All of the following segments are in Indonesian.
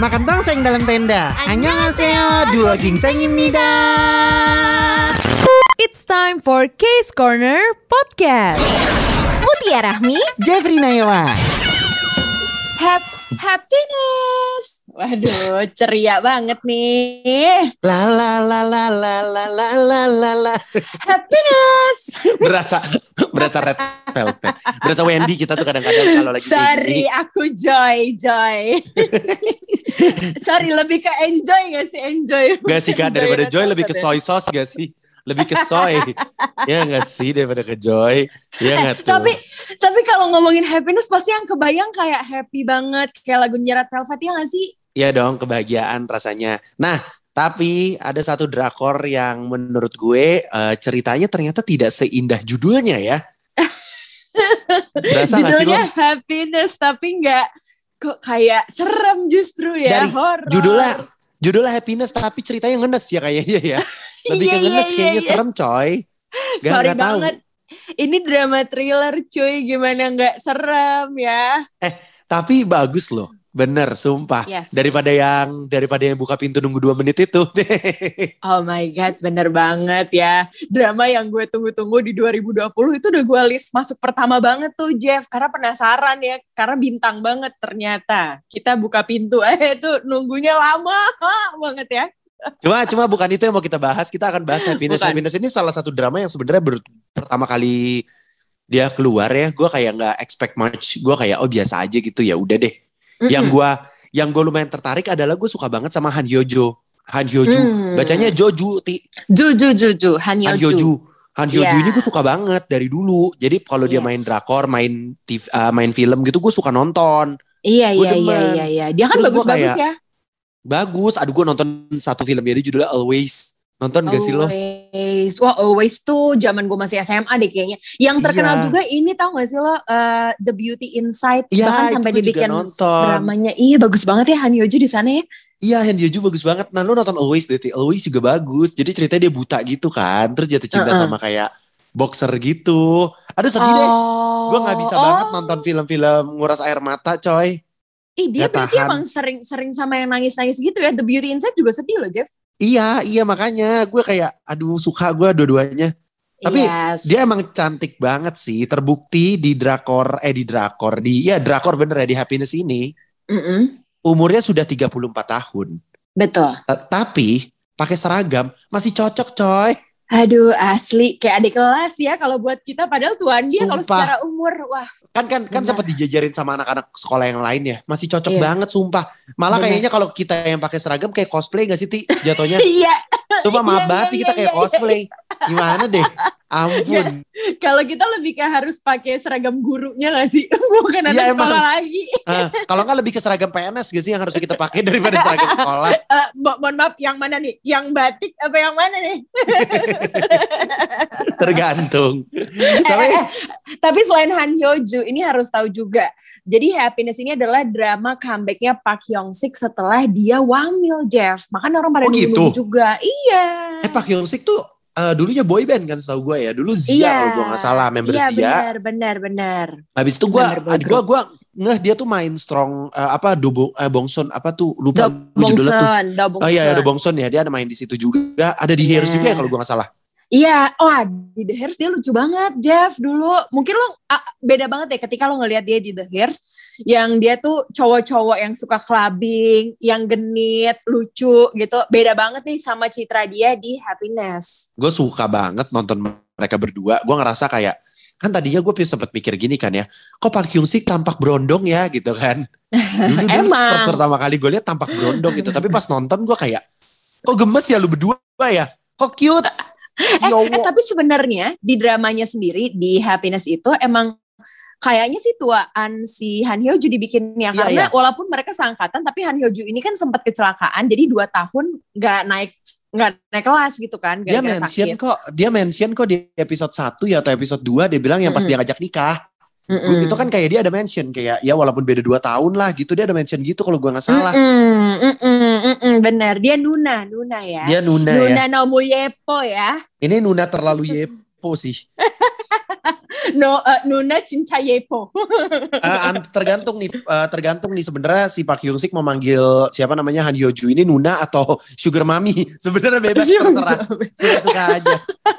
makan tongseng dalam tenda. Annyeonghaseyo, dua gingsengimnida. It's time for Case Corner Podcast. Mutia Rahmi, Jeffrey Nayawa. Happy happiness. Waduh, ceria banget nih. La la la la la la la la la la. Happiness. Berasa berasa red velvet. Berasa Wendy kita tuh kadang-kadang kalau lagi Sorry, gini. aku joy, joy. Sorry, lebih ke enjoy gak sih? Enjoy. Gak sih kak daripada Joy lebih ke soy sauce gak sih? Lebih ke soy. ya gak sih daripada ke Joy. Ya gak tuh. Tapi tapi kalau ngomongin happiness pasti yang kebayang kayak happy banget kayak lagunya Red Velvet ya gak sih? Iya dong kebahagiaan rasanya. Nah tapi ada satu drakor yang menurut gue eh, ceritanya ternyata tidak seindah judulnya ya. Berasa gak sih? Judulnya happiness tapi nggak kok kayak serem justru ya Dari horror. Judulnya judulnya happiness tapi ceritanya ngenes ya kayaknya ya. Lebih Iya, ke ngenes iya, kayaknya iya. serem coy. Gak, Sorry gak tahu. banget. Ini drama thriller cuy, gimana nggak serem ya? Tapi bagus loh. Bener, sumpah. Yes. Daripada yang daripada yang buka pintu nunggu dua menit itu. Oh my god, bener banget ya. Drama yang gue tunggu-tunggu di 2020 itu udah gue list masuk pertama banget tuh Jeff. Karena penasaran ya, karena bintang banget ternyata. Kita buka pintu, eh itu nunggunya lama banget ya. cuma cuma bukan itu yang mau kita bahas. Kita akan bahas happiness. Bukan. Happiness ini salah satu drama yang sebenarnya ber- pertama kali dia keluar ya. Gue kayak nggak expect much. Gue kayak oh biasa aja gitu ya. Udah deh. Yang gue yang gue lumayan tertarik adalah gue suka banget sama Han Hyojo. Han Hyoju. Hmm. Bacanya Joju. Ti. Juju Juju, Han Han Hyoju. Hyoju. Han Hyoju Iya. ini gue suka banget dari dulu. Jadi kalau dia Yes. main drakor, main TV, uh, main film gitu, gue suka nonton. Iya iya iya demen. iya iya. Dia kan bagus-bagus kayak- ya. Bagus. Aduh gue nonton satu film dia judulnya Always. Nonton gak sih lo? Always. Wah, Always tuh zaman gue masih SMA deh kayaknya. Yang terkenal Iya. juga ini tau gak sih lo eh, The Beauty Inside Iya, bahkan sampai dibikin dramanya. Iya, bagus banget ya Han Hyojo di sana ya. Iya, Han Hyoju bagus banget. Nah, lu nonton Always deh. Always juga bagus. Jadi ceritanya dia buta gitu kan. Terus jatuh cinta Uh-uh. sama kayak boxer gitu. Aduh sedih deh. Gue gak bisa Oh. banget nonton film-film nguras air mata coy. Ih, dia Gak berarti tahan. emang sering-sering sama yang nangis-nangis gitu ya. The Beauty Inside juga sedih loh, Jeff. Iya, iya makanya gue kayak aduh suka gue dua-duanya. Tapi Yes. Dia emang cantik banget sih, terbukti di drakor eh di drakor di ya drakor bener ya di Happiness ini Mm-mm. umurnya sudah 34 tahun. Betul. Ta- Tapi pakai seragam masih cocok coy. Aduh, asli kayak adik kelas ya kalau buat kita padahal tuan dia kalau secara umur wah. Kan kan kan sempat dijajarin sama anak-anak sekolah yang lain ya. Masih cocok Iya. banget sumpah. Malah Benar. kayaknya kalau kita yang pakai seragam kayak cosplay gak sih Ti jatuhnya? Iya, Sumpah maaf Iya, banget iya, kita iya, kayak iya, cosplay. Gimana deh? Ampun. kalau kita lebih ke harus pakai seragam gurunya gak sih? Bukan anak Iya, emang. sekolah lagi. Ah, kalau nggak lebih ke seragam PNS gak sih yang harusnya kita pakai daripada seragam sekolah? Eh, mo- mohon maaf, yang mana nih? Yang batik apa yang mana nih? Tergantung. Tapi Eh, eh, tapi selain Han Hyoju, ini harus tahu juga. Jadi Happiness ini adalah drama comebacknya Park Hyung Sik setelah dia wamil, Jeff. Makanya orang pada Oh, gitu? juga. Iya. Eh Park Hyung Sik tuh eh, dulunya boy band kan setahu gue ya. Dulu Zia Iya. kalau gue nggak salah member Iya, Zia. benar, benar, benar. Habis itu gue gue gue ngeh dia tuh main strong eh, apa Dobo eh, Bongson apa tuh lupa Do judulnya tuh. Bongson, Do Oh iya, ada Bongson. Bongson ya. Dia ada main di situ juga. Ada di Iya. Heroes juga ya kalau gue nggak salah. Iya, oh di The Hairs dia lucu banget, Jeff dulu. Mungkin lo ah, beda banget ya ketika lo ngelihat dia di The Hairs, yang dia tuh cowok-cowok yang suka clubbing, yang genit, lucu gitu. Beda banget nih sama citra dia di Happiness. Gue suka banget nonton mereka berdua. Gue ngerasa kayak kan tadinya gue sempat mikir gini kan ya, kok Park Hyung Sik tampak berondong ya gitu kan. Dulu, dulu Emang. per- pertama kali gue lihat tampak berondong gitu, tapi pas nonton gue kayak, kok gemes ya lu berdua ya, kok cute. Eh, Yowo. eh, tapi sebenarnya di dramanya sendiri di Happiness itu emang kayaknya sih tuaan si Han Hyo Ju Iya, dibikinnya karena iya. walaupun mereka seangkatan tapi Han Hyo Ju ini kan sempat kecelakaan jadi dua tahun nggak naik nggak naik kelas gitu kan dia gara-gara mention sakit. kok, dia mention kok di episode 1 ya atau episode 2 dia bilang yang pas Mm-mm. dia ngajak nikah. Mm-mm. Itu kan kayak dia ada mention kayak ya walaupun beda 2 tahun lah gitu dia ada mention gitu kalau gue nggak salah. Mm-mm, mm-mm, mm-mm, bener dia Nuna Nuna ya Dia Nuna, ya. Nuna Nomu Yepo ya Ini Nuna terlalu yepo sih. No, uh, Nuna Cinta Yepo. uh, tergantung nih, uh, tergantung nih sebenarnya si Pak Hyung Sik mau manggil siapa namanya Han Hyo-ju ini Nuna atau Sugar Mami. Sebenarnya bebas terserah. Suka-suka aja.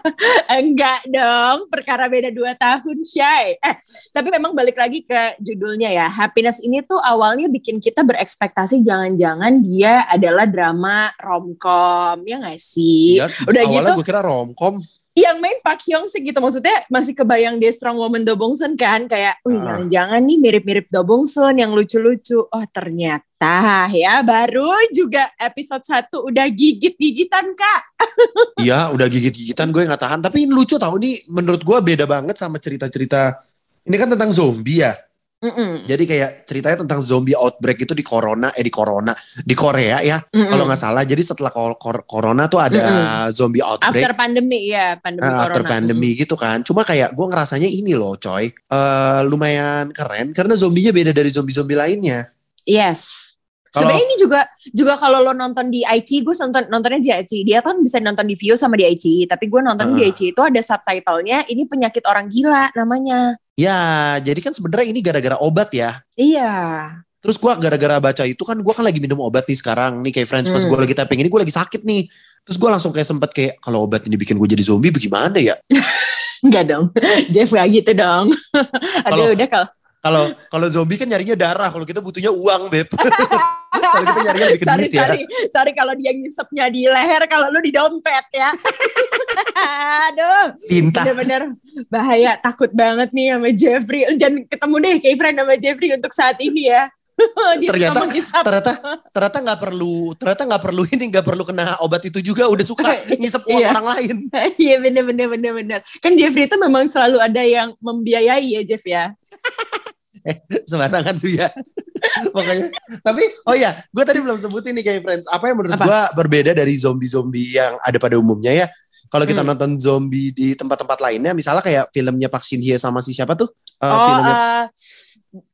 Enggak dong, perkara beda dua tahun, Shay. Eh, tapi memang balik lagi ke judulnya ya. Happiness ini tuh awalnya bikin kita berekspektasi jangan-jangan dia adalah drama romcom, ya nggak sih? Iya, Udah awalnya gitu. gue kira romcom yang main Park Hyung Sik gitu maksudnya masih kebayang dia strong woman Do Bong Sun kan kayak, wih uh. jangan-jangan nih mirip-mirip Do Bong Sun yang lucu-lucu. Oh ternyata ya baru juga episode 1 udah gigit-gigitan kak. Iya udah gigit-gigitan gue nggak tahan. Tapi ini lucu tau nih menurut gue beda banget sama cerita-cerita. Ini kan tentang zombie ya. Mm-mm. Jadi kayak ceritanya tentang zombie outbreak itu di corona eh di corona di Korea ya kalau nggak salah. Jadi setelah kor- kor- corona tuh ada Mm-mm. zombie outbreak. After pandemi ya pandemi uh, After pandemi gitu kan. Cuma kayak gue ngerasanya ini loh coy uh, lumayan keren karena zombinya beda dari zombie-zombie lainnya. Yes. Sebenarnya ini juga juga kalau lo nonton di IG, gue nonton nontonnya di IG. Dia kan bisa nonton di View sama di IG, tapi gue nonton uh. di IG itu ada subtitlenya. Ini penyakit orang gila namanya. Ya, jadi kan sebenarnya ini gara-gara obat ya. Iya. Terus gue gara-gara baca itu kan gue kan lagi minum obat nih sekarang nih kayak friends hmm. pas gue lagi tapping ini gue lagi sakit nih. Terus gue langsung kayak sempet kayak kalau obat ini bikin gue jadi zombie bagaimana ya? Enggak dong, Jeff gak gitu dong. Aduh udah kalau kalau kalau zombie kan nyarinya darah, kalau kita butuhnya uang, beb. kalau kita nyarinya lebih sorry, duit ya. Sorry, sorry kalau dia ngisepnya di leher, kalau lu di dompet ya. Aduh. Tinta. Bener-bener bahaya, takut banget nih sama Jeffrey. Jangan ketemu deh kayak friend sama Jeffrey untuk saat ini ya. ternyata ternyata ternyata nggak perlu ternyata nggak perlu ini nggak perlu kena obat itu juga udah suka ngisep uang iya. orang lain iya bener bener bener bener kan Jeffrey itu memang selalu ada yang membiayai ya Jeff ya eh sembarangan tuh ya. Pokoknya. Tapi oh ya gue tadi belum sebutin nih kayak friends. Apa yang menurut gue berbeda dari zombie-zombie yang ada pada umumnya ya? Kalau kita hmm. nonton zombie di tempat-tempat lainnya misalnya kayak filmnya Park Shin Hye sama si siapa tuh? Uh, oh filmnya. uh,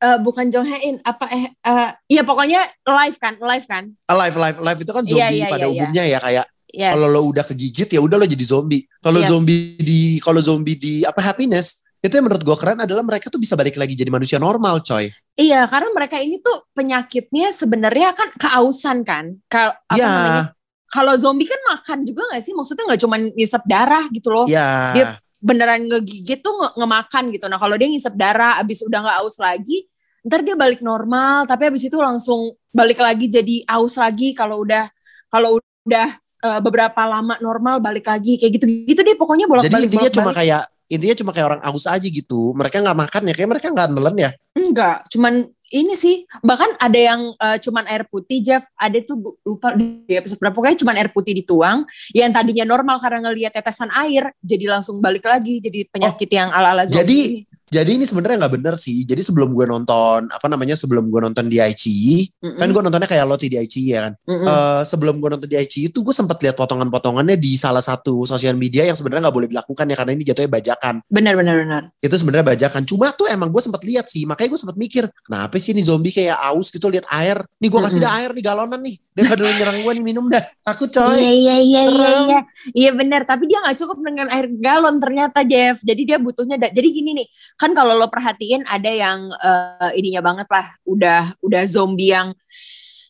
uh, bukan Jong Hae In apa eh uh, iya pokoknya live kan live kan? Live live live itu kan iya, zombie yeah, yeah, pada yeah, umumnya yeah. ya kayak yes. kalau lo udah kegigit ya udah lo jadi zombie. Kalau yes. zombie di kalau zombie di apa happiness itu yang menurut gue keren adalah mereka tuh bisa balik lagi jadi manusia normal coy. Iya karena mereka ini tuh penyakitnya sebenarnya kan keausan kan. Kalau iya. kalau zombie kan makan juga gak sih? Maksudnya nggak cuma ngisep darah gitu loh. Iya. Dia beneran ngegigit tuh nge ngemakan gitu. Nah kalau dia ngisep darah abis udah nggak aus lagi ntar dia balik normal. Tapi abis itu langsung balik lagi jadi aus lagi kalau udah kalau udah uh, beberapa lama normal balik lagi kayak gitu gitu deh pokoknya bolak balik jadi intinya cuma kayak intinya cuma kayak orang aus aja gitu. Mereka nggak makan ya, kayak mereka nggak nelen ya? Enggak, cuman ini sih bahkan ada yang uh, cuman air putih Jeff ada tuh lupa di episode berapa pokoknya cuman air putih dituang yang tadinya normal karena ngelihat tetesan air jadi langsung balik lagi jadi penyakit oh, yang ala ala jadi jadi ini sebenarnya nggak bener sih. Jadi sebelum gue nonton apa namanya sebelum gue nonton di ICI, mm -mm. kan gue nontonnya kayak Loti di ICI ya kan. Mm -mm. Uh, sebelum gue nonton di ICI itu gue sempat lihat potongan-potongannya di salah satu sosial media yang sebenarnya nggak boleh dilakukan ya karena ini jatuhnya bajakan. Benar benar benar. Itu sebenarnya bajakan. Cuma tuh emang gue sempat lihat sih, makanya gue sempat mikir kenapa sih ini zombie kayak aus gitu lihat air. Nih gue kasih mm -hmm. dah air nih galonan nih. Daripada lu nyerang gue nih minum dah. Aku coy. Iya iya iya iya iya. Iya benar. Tapi dia nggak cukup dengan air galon ternyata Jeff. Jadi dia butuhnya. Jadi gini nih, kan kalau lo perhatiin ada yang uh, ininya banget lah udah udah zombie yang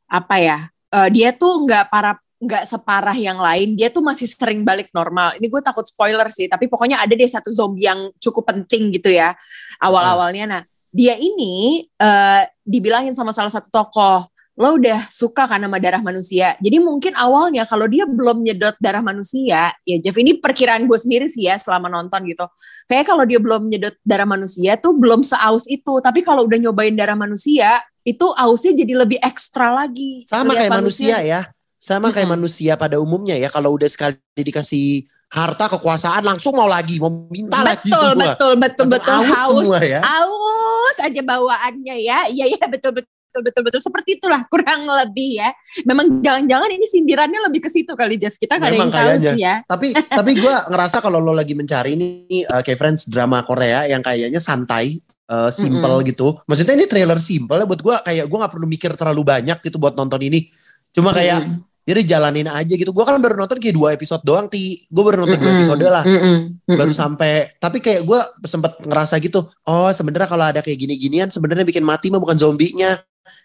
apa ya uh, dia tuh nggak para nggak separah yang lain dia tuh masih sering balik normal. Ini gue takut spoiler sih tapi pokoknya ada deh satu zombie yang cukup penting gitu ya awal awalnya nah dia ini uh, dibilangin sama salah satu tokoh lo udah suka kan sama darah manusia. Jadi mungkin awalnya kalau dia belum nyedot darah manusia, ya Jeff ini perkiraan gue sendiri sih ya selama nonton gitu. Kayak kalau dia belum nyedot darah manusia tuh belum seaus itu. Tapi kalau udah nyobain darah manusia, itu ausnya jadi lebih ekstra lagi. Sama kayak manusia, manusia ya. Sama kayak hmm. manusia pada umumnya ya. Kalau udah sekali dikasih harta kekuasaan langsung mau lagi mau minta betul, lagi semua. Betul betul betul betul aus, aus semua ya. Aus aja bawaannya ya. Iya iya betul betul betul betul betul seperti itulah kurang lebih ya. Memang jangan-jangan ini sindirannya lebih ke situ kali Jeff. Kita ada yang tahu sih ya. Tapi tapi gue ngerasa kalau lo lagi mencari ini uh, kayak friends drama Korea yang kayaknya santai uh, simple mm -hmm. gitu. Maksudnya ini trailer simple buat gue kayak gue nggak perlu mikir terlalu banyak gitu buat nonton ini. Cuma kayak mm -hmm. Jadi jalanin aja gitu. Gue kan baru nonton kayak dua episode doang, Ti. Gue baru nonton dua Mm-mm. episode lah. Mm-mm. Mm-mm. Baru sampai, tapi kayak gue sempet ngerasa gitu. Oh sebenarnya kalau ada kayak gini-ginian sebenarnya bikin mati mah bukan zombinya.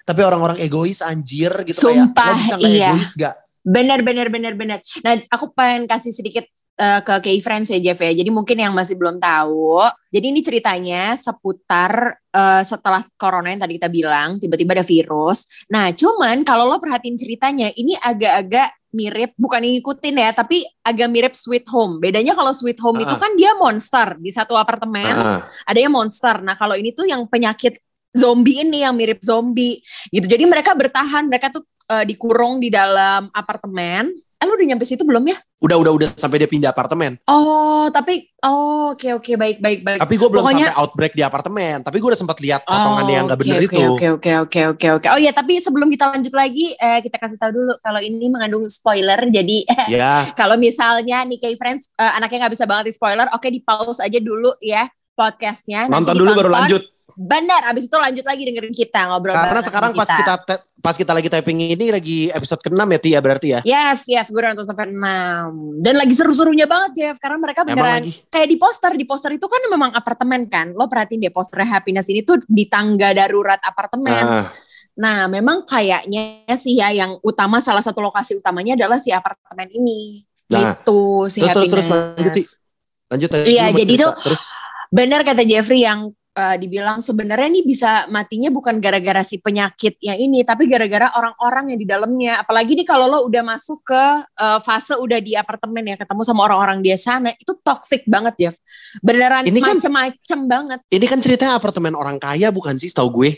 Tapi orang-orang egois anjir gitu Sumpah, kayak. Lo bisa iya. egois gak? Bener bener bener bener. Nah aku pengen kasih sedikit eh, ke Kay Friends ya Jeff ya. Jadi mungkin yang masih belum tahu. Jadi ini ceritanya seputar eh, setelah corona yang tadi kita bilang tiba-tiba ada virus. Nah cuman kalau lo perhatiin ceritanya ini agak-agak mirip bukan ngikutin ya tapi agak mirip Sweet Home. Bedanya kalau Sweet Home itu Ah. kan dia monster di satu apartemen Ah, adanya monster. Nah, kalau ini tuh yang penyakit zombie ini yang mirip zombie gitu. Jadi mereka bertahan, mereka tuh eh, dikurung di dalam apartemen. Eh, lu udah nyampe situ belum ya? udah udah udah sampai dia pindah apartemen. Oh, tapi oh oke oke baik baik baik. Tapi gue belum Pokoknya- sampai outbreak di apartemen. Tapi gue udah sempat lihat potongannya yang gak oke, bener oke, itu. Oke oke oke oke oke. Oh iya, tapi sebelum kita lanjut lagi, eh, kita kasih tahu dulu kalau ini mengandung spoiler. Jadi Ya, kalau misalnya nih kayak friends eh, anaknya nggak bisa banget di spoiler, oke di pause aja dulu ya podcastnya. Nanti nonton dulu baru lanjut. Benar, abis itu lanjut lagi dengerin kita ngobrol. Karena sekarang pas kita. te- pas kita lagi typing ini lagi episode ke-6 ya Tia berarti ya. Yes, yes, gue udah nonton sampai 6 Dan lagi seru-serunya banget Jeff Karena mereka beneran. Kayak di poster Di poster itu kan memang apartemen kan? Lo perhatiin deh posternya Happiness ini tuh Di tangga darurat apartemen. Ah, Nah memang kayaknya sih ya Yang utama Salah satu lokasi utamanya adalah si apartemen ini. Nah, Gitu si terus, terus, terus, lanjut, lanjut Iya, jadi cerita. tuh- terus? Benar kata Jeffrey yang eh, dibilang sebenarnya ini bisa matinya bukan gara-gara si penyakit yang ini, tapi gara-gara orang-orang yang di dalamnya. Apalagi nih kalau lo udah masuk ke eh, fase udah di apartemen ya, ketemu sama orang-orang di sana, itu toxic banget Jeff. Beneran Ini kan- macem-macem banget. ini kan ceritanya apartemen orang kaya bukan sih tahu gue.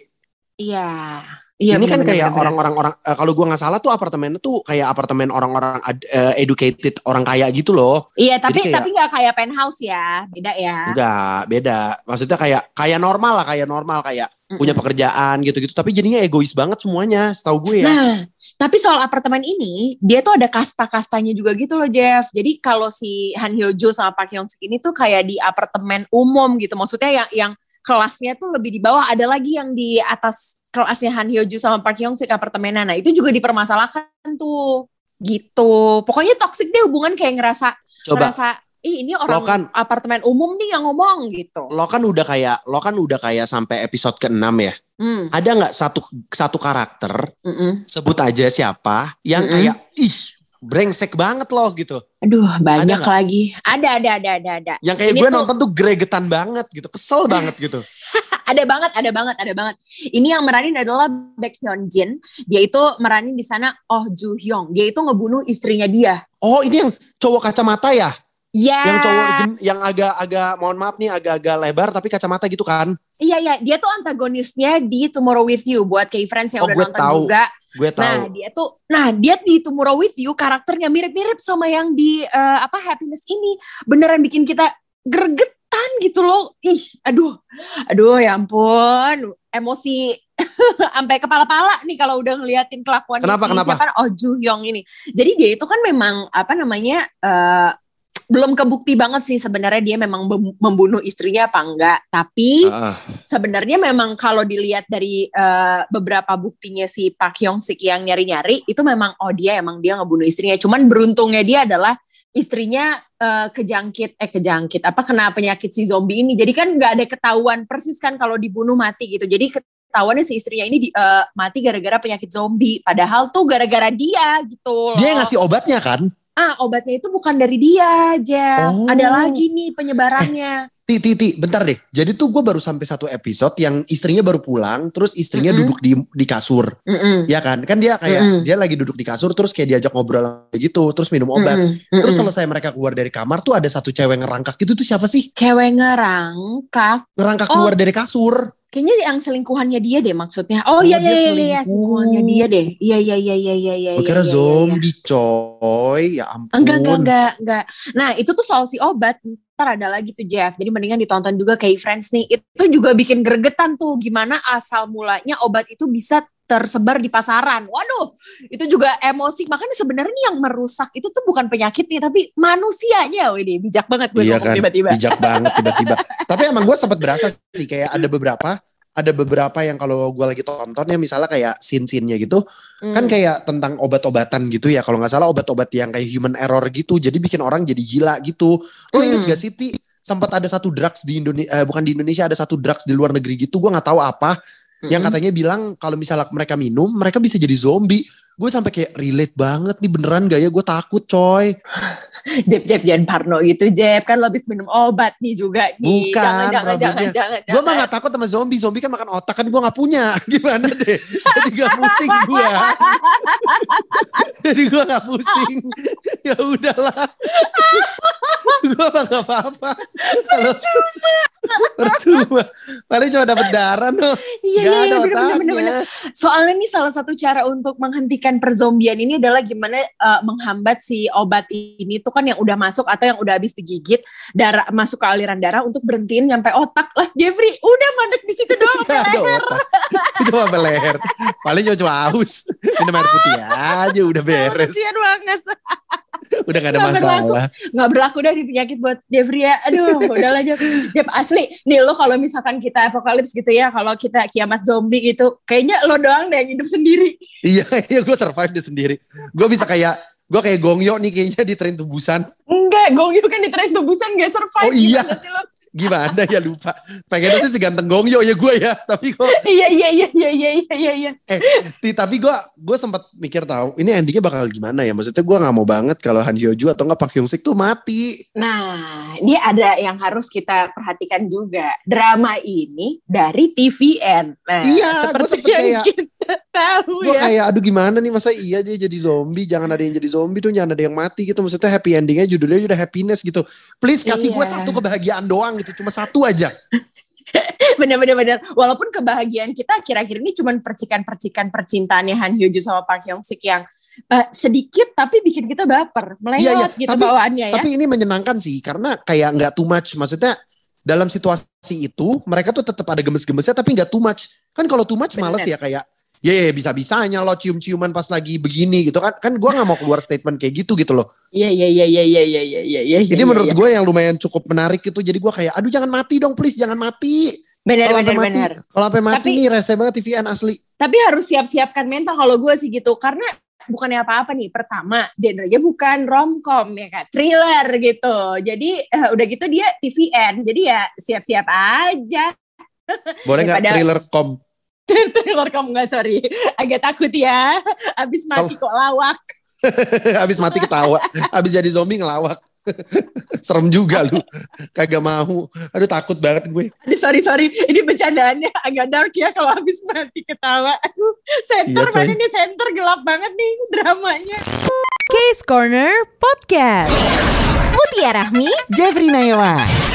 Iya. Iya, ini kan kayak orang-orang orang eh, kalau gue nggak salah tuh apartemennya tuh kayak apartemen orang-orang eh, educated orang kaya gitu loh. Iya, tapi kayak- tapi nggak kayak penthouse ya, beda ya. Enggak, beda. Maksudnya kayak kayak normal lah, kayak normal kayak Mm-mm. punya pekerjaan gitu-gitu. Tapi jadinya egois banget semuanya, setahu gue ya. Nah, tapi soal apartemen ini, dia tuh ada kasta-kastanya juga gitu loh, Jeff. Jadi kalau si Han Hyo Jo sama Park Hyung Sik ini tuh kayak di apartemen umum gitu. Maksudnya yang yang kelasnya tuh lebih di bawah. Ada lagi yang di atas kelasnya Han Hyo Jo sama Park Hyung Sik apartemennya. Nah, itu juga dipermasalahkan tuh. Gitu. Pokoknya toxic deh hubungan kayak ngerasa Coba ngerasa ih ini orang Lo kan- apartemen umum nih yang ngomong gitu. lo kan udah kayak lo kan udah kayak sampai episode ke-6 ya. Hmm. Ada nggak satu satu karakter mm-mm. sebut aja siapa yang Mm-mm. kayak ih brengsek banget loh gitu. Aduh, banyak nggak? lagi. Ada, ada, ada, ada, ada. Yang kayak Ini gue tuh- nonton tuh gregetan banget gitu, kesel banget gitu. ada banget, ada banget, ada banget. Ini yang meranin adalah Baek Hyun Jin. Dia itu meranin di sana Oh Ju Hyung. Dia itu ngebunuh istrinya dia. Oh ini yang cowok kacamata ya? Ya. Yang cowok yang agak-agak mohon maaf nih agak-agak lebar tapi kacamata gitu kan? Iya, iya. Dia tuh antagonisnya di Tomorrow With You buat kayak friends yang Oh, udah nonton tahu. juga. Gue tahu. Nah, dia tuh nah, dia di Tomorrow With You karakternya mirip-mirip sama yang di eh, apa Happiness ini. Beneran bikin kita gregetan gitu loh. Ih, aduh. Aduh, ya ampun. Emosi sampai kepala-pala nih kalau udah ngeliatin kelakuan Kenapa, si kenapa? siapa Oh Ju Hyung ini. Jadi dia itu kan memang apa namanya eh, belum kebukti banget sih sebenarnya dia memang mem- membunuh istrinya apa enggak. Tapi Ah, sebenarnya memang kalau dilihat dari eh, beberapa buktinya si Park Hyung Sik yang nyari-nyari itu memang oh dia emang dia ngebunuh istrinya. Cuman beruntungnya dia adalah istrinya eh, kejangkit eh kejangkit apa kena penyakit si zombie ini. Jadi kan nggak ada ketahuan persis kan kalau dibunuh mati gitu. Jadi ketahuannya si istrinya ini di- eh, mati gara-gara penyakit zombie. Padahal tuh gara-gara dia gitu loh. Dia yang ngasih obatnya kan? Ah obatnya itu bukan dari dia Jeff. Oh. Ada lagi nih penyebarannya. Ti, ti, ti, bentar deh. Jadi tuh gue baru sampai satu episode yang istrinya baru pulang, terus istrinya Mm-mm. duduk di di kasur, Mm-mm. ya kan? Kan dia kayak Mm-mm. dia lagi duduk di kasur, terus kayak diajak ngobrol gitu, terus minum obat. Mm-mm. Terus Mm-mm. selesai mereka keluar dari kamar tuh ada satu cewek ngerangkak gitu tuh siapa sih? cewek ngerangkak Ngerangkak Oh. keluar dari kasur. Kayaknya yang selingkuhannya dia deh maksudnya. Oh Oh, iya iya iya iya selingkuh. selingkuhannya dia deh. Iya iya iya iya iya iya Gue iya, kira iya, iya, zombie coy, ya ampun. enggak enggak enggak enggak. Nah itu tuh soal si obat ntar ada lagi tuh Jeff jadi mendingan ditonton juga kayak Friends nih itu juga bikin gregetan tuh gimana asal mulanya obat itu bisa tersebar di pasaran. Waduh, itu juga emosi. Makanya sebenarnya yang merusak itu tuh bukan penyakitnya, tapi manusianya. Wih, bijak banget gue Iya kan, tiba-tiba. bijak banget tiba-tiba. Tapi emang gue sempat berasa sih kayak ada beberapa ada beberapa yang kalau gue lagi tonton ya misalnya kayak scene-scene-nya gitu Hmm. kan kayak tentang obat-obatan gitu ya kalau nggak salah obat-obat yang kayak human error gitu jadi bikin orang jadi gila gitu lo inget Hmm. gak sih Ti sempat ada satu drugs di Indonesia bukan di Indonesia ada satu drugs di luar negeri gitu gue nggak tahu apa yang Mm-mm. katanya bilang kalau misalnya mereka minum mereka bisa jadi zombie gue sampai kayak relate banget nih beneran gak ya gue takut coy Jeb, Jeb, jangan parno gitu, Jeb. Kan lo habis minum obat nih juga nih. Bukan, jangan, jangan, jangan, problemnya. jangan, gue mah jangan. gak takut sama zombie zombie kan makan otak kan gue nggak punya gimana deh jadi gak pusing gue jadi gue gak pusing ya udahlah gue mah gak apa-apa. Kalau percuma. paling cuma dapet darah no. Iya, iya, iya, otaknya. bener. Soalnya nih salah satu cara untuk menghentikan perzombian ini adalah gimana eh, menghambat si obat ini tuh kan yang udah masuk atau yang udah habis digigit darah masuk ke aliran darah untuk berhentiin nyampe otak. Lah Jeffrey udah mandek di situ doang Gak ada otak. Cuma leher. Paling cuma haus. Minum air putih aja udah beres. Kasian banget udah gak ada berlaku. masalah. Nggak berlaku dah di penyakit buat Jeffrey ya. Aduh udahlah Jeff. Jeff asli. Nih lo kalau misalkan kita apokalips gitu ya kalau kita kiamat zombie gitu kayaknya lo doang deh yang hidup sendiri. Iya iya gue survive deh sendiri. Gue bisa kayak gue kayak gongyo nih kayaknya di tren tubusan. Enggak Gongyo kan di tren tubusan gak survive. Oh, iya. Lo? gimana ya lupa. Pengennya sih seganteng Gongyo ya gue ya, tapi kok Iya iya iya iya iya iya iya. Eh, di, tapi gue gue sempat mikir tahu ini endingnya bakal gimana ya. Maksudnya gue nggak mau banget kalau Han Hyoju atau nggak Park Hyung Sik tuh mati. Nah, ini ada yang harus kita perhatikan juga. Drama ini dari TVN. Nah, iya, seperti gue kayak, tahu gue ya. kayak aduh gimana nih masa iya dia jadi zombie jangan ada yang jadi zombie tuh jangan ada yang mati gitu maksudnya happy endingnya judulnya udah happiness gitu please kasih gue Iya. satu kebahagiaan doang gitu cuma satu aja Bener-bener bener. Walaupun kebahagiaan kita akhir-akhir ini cuma percikan-percikan percintaannya Han Hyo Joo sama Park Hyung Sik yang eh, sedikit tapi bikin kita baper, melewat Iya, iya. gitu Tapi- bawaannya ya. Tapi ini menyenangkan sih karena kayak nggak too much. Maksudnya dalam situasi itu mereka tuh tetap ada gemes-gemesnya tapi nggak too much. Kan kalau too much Bener. males ya kayak ya ya bisa-bisanya lo cium-ciuman pas lagi begini gitu kan. Kan gua nggak mau keluar statement kayak gitu gitu loh. Iya iya iya iya iya iya iya iya. iya, Ini iya, menurut iya. gue yang lumayan cukup menarik gitu. Jadi gua kayak aduh jangan mati dong please jangan mati. sampai mati, bener. kalau sampai mati Tapi- nih rese banget TVN asli. Tapi harus siap-siapkan mental kalau gue sih gitu karena bukannya apa-apa nih. Pertama, genrenya bukan romcom ya kan, thriller gitu. Jadi eh, udah gitu dia TVN. Jadi ya siap-siap aja. Boleh nggak thriller com? thriller kamu nggak sorry, agak takut ya. Abis mati kok lawak. Habis mati ketawa, habis jadi zombie ngelawak. Serem juga lu. Kagak mau. Aduh takut banget gue. Aduh sorry sorry, ini bercandaannya agak dark ya kalau habis mati ketawa. Aduh, center Iya, mana nih center gelap banget nih dramanya. Case Corner Podcast. Mutia Rahmi, Jeffrey Nayawan.